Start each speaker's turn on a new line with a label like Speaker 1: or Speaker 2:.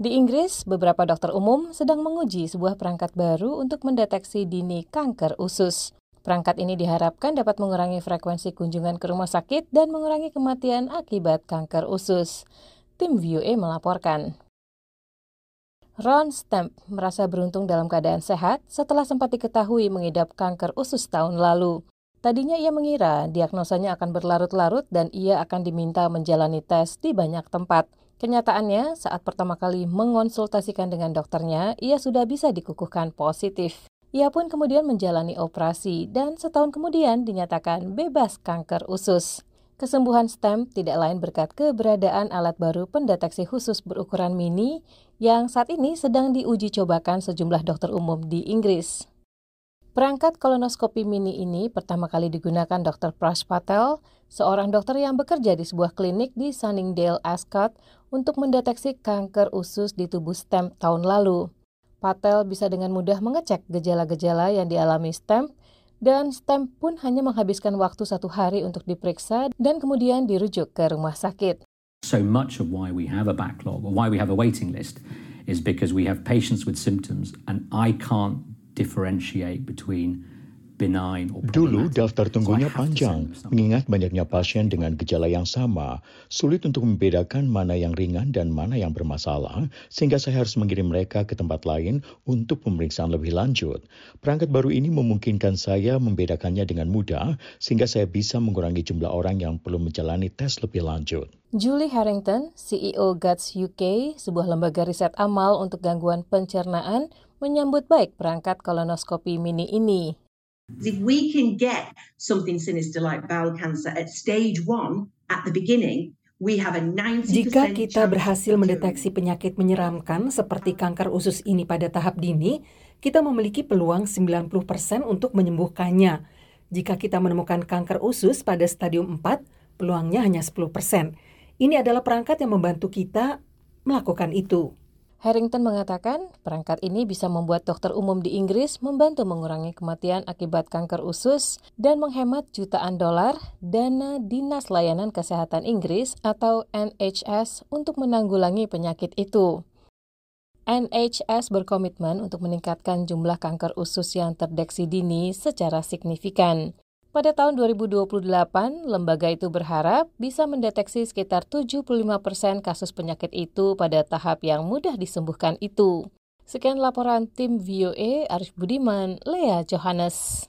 Speaker 1: Di Inggris, beberapa dokter umum sedang menguji sebuah perangkat baru untuk mendeteksi dini kanker usus. Perangkat ini diharapkan dapat mengurangi frekuensi kunjungan ke rumah sakit dan mengurangi kematian akibat kanker usus. Tim VOA melaporkan. Ron Stamp merasa beruntung dalam keadaan sehat setelah sempat diketahui mengidap kanker usus tahun lalu. Tadinya ia mengira diagnosanya akan berlarut-larut dan ia akan diminta menjalani tes di banyak tempat. Kenyataannya, saat pertama kali mengonsultasikan dengan dokternya, ia sudah bisa dikukuhkan positif. Ia pun kemudian menjalani operasi dan setahun kemudian dinyatakan bebas kanker usus. Kesembuhan STEM tidak lain berkat keberadaan alat baru pendeteksi khusus berukuran mini yang saat ini sedang diuji cobakan sejumlah dokter umum di Inggris. Perangkat kolonoskopi mini ini pertama kali digunakan Dr. Prash Patel, seorang dokter yang bekerja di sebuah klinik di Sunningdale, Ascot, untuk mendeteksi kanker usus di tubuh STEM tahun lalu. Patel bisa dengan mudah mengecek gejala-gejala yang dialami STEM dan STEM pun hanya menghabiskan waktu satu hari untuk diperiksa dan kemudian dirujuk ke rumah sakit.
Speaker 2: So much of why we have a backlog or why we have a waiting list is because we have patients with symptoms and I can't differentiate between
Speaker 3: Dulu daftar tunggunya panjang, mengingat banyaknya pasien dengan gejala yang sama. Sulit untuk membedakan mana yang ringan dan mana yang bermasalah, sehingga saya harus mengirim mereka ke tempat lain untuk pemeriksaan lebih lanjut. Perangkat baru ini memungkinkan saya membedakannya dengan mudah, sehingga saya bisa mengurangi jumlah orang yang perlu menjalani tes lebih lanjut.
Speaker 1: Julie Harrington, CEO Guts UK, sebuah lembaga riset amal untuk gangguan pencernaan, menyambut baik perangkat kolonoskopi mini ini.
Speaker 4: If we can get something sinister like bowel cancer at stage one at the beginning,
Speaker 5: jika kita berhasil mendeteksi penyakit menyeramkan seperti kanker usus ini pada tahap dini, kita memiliki peluang 90% untuk menyembuhkannya. Jika kita menemukan kanker usus pada stadium 4, peluangnya hanya 10%. Ini adalah perangkat yang membantu kita melakukan itu.
Speaker 1: Harrington mengatakan perangkat ini bisa membuat dokter umum di Inggris membantu mengurangi kematian akibat kanker usus dan menghemat jutaan dolar dana Dinas Layanan Kesehatan Inggris atau NHS untuk menanggulangi penyakit itu. NHS berkomitmen untuk meningkatkan jumlah kanker usus yang terdeteksi dini secara signifikan. Pada tahun 2028, lembaga itu berharap bisa mendeteksi sekitar 75 persen kasus penyakit itu pada tahap yang mudah disembuhkan itu. Sekian laporan tim VOA Arif Budiman, Lea Johannes.